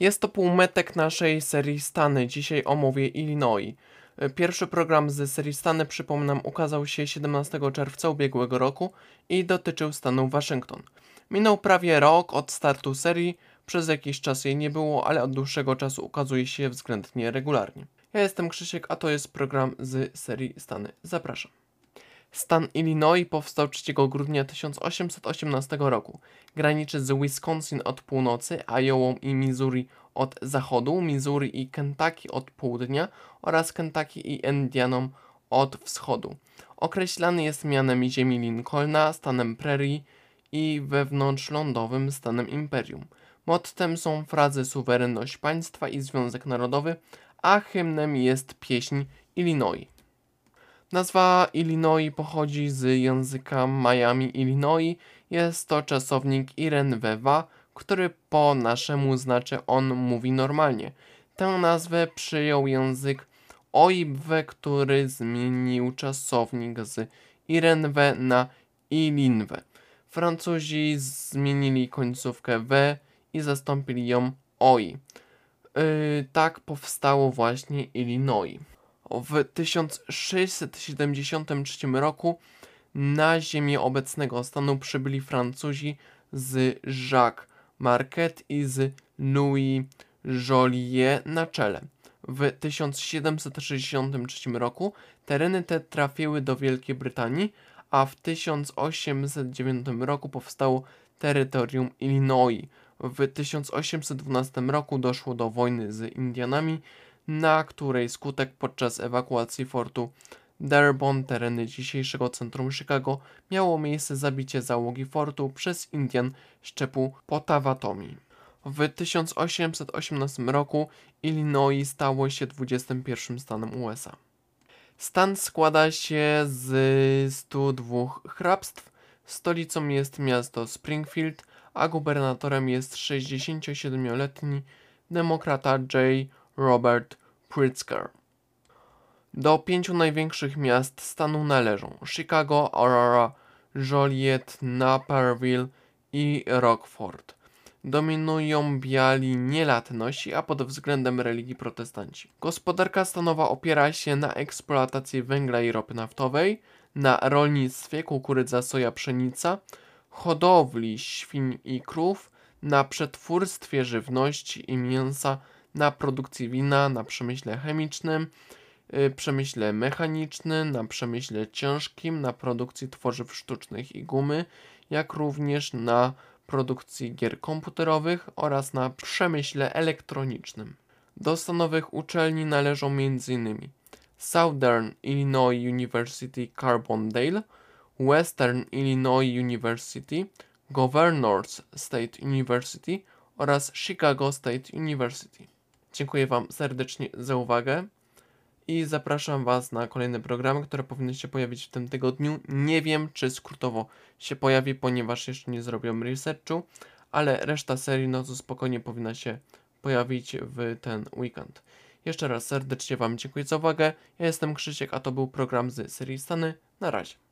Jest to półmetek naszej serii Stany. Dzisiaj omówię Illinois. Pierwszy program z serii Stany, przypominam, ukazał się 17 czerwca ubiegłego roku i dotyczył stanu Waszyngton. Minął prawie rok od startu serii, przez jakiś czas jej nie było, ale od dłuższego czasu ukazuje się względnie regularnie. Ja jestem Krzysiek, a to jest program z serii Stany. Zapraszam. Stan Illinois powstał 3 grudnia 1818 roku. Graniczy z Wisconsin od północy, Iowa i Missouri od zachodu, Missouri i Kentucky od południa oraz Kentucky i Indianą od wschodu. Określany jest mianem ziemi Lincolna, stanem prairie i wewnątrzlądowym stanem imperium. Mottem są frazy suwerenność państwa i związek narodowy, a hymnem jest pieśń Illinois. Nazwa Illinois pochodzi z języka Miami, Illinois. Jest to czasownik Irenwewa, który po naszemu znaczy on mówi normalnie. Tę nazwę przyjął język Oibwe, który zmienił czasownik z Irenwe na Ilinwe. Francuzi zmienili końcówkę w i zastąpili ją oi. Yy, tak powstało właśnie Illinois. W 1673 roku na ziemię obecnego stanu przybyli Francuzi z Jacques Marquette i z Louis Joliet na czele. W 1763 roku tereny te trafiły do Wielkiej Brytanii, a w 1809 roku powstało terytorium Illinois. W 1812 roku doszło do wojny z Indianami, na której skutek podczas ewakuacji fortu Dearborn, tereny dzisiejszego centrum Chicago, miało miejsce zabicie załogi fortu przez Indian szczepu Potawatomi. W 1818 roku Illinois stało się 21 stanem USA. Stan składa się z 102 hrabstw, stolicą jest miasto Springfield, a gubernatorem jest 67-letni demokrata J. Robert Pritzker. Do pięciu największych miast stanu należą Chicago, Aurora, Joliet, Naperville i Rockford. Dominują biali nielatnosi, a pod względem religii protestanci. Gospodarka stanowa opiera się na eksploatacji węgla i ropy naftowej, na rolnictwie kukurydza, soja, pszenica, hodowli świń i krów, na przetwórstwie żywności i mięsa, na produkcji wina, na przemyśle chemicznym, yy, przemyśle mechanicznym, na przemyśle ciężkim, na produkcji tworzyw sztucznych i gumy, jak również na produkcji gier komputerowych oraz na przemyśle elektronicznym. Do stanowych uczelni należą m.in. Southern Illinois University Carbondale, Western Illinois University, Governors State University oraz Chicago State University. Dziękuję Wam serdecznie za uwagę i zapraszam Was na kolejne programy, które powinny się pojawić w tym tygodniu. Nie wiem, czy skrótowo się pojawi, ponieważ jeszcze nie zrobiłem researchu, ale reszta serii no to spokojnie powinna się pojawić w ten weekend. Jeszcze raz serdecznie Wam dziękuję za uwagę. Ja jestem Krzysiek, a to był program z serii Stany. Na razie.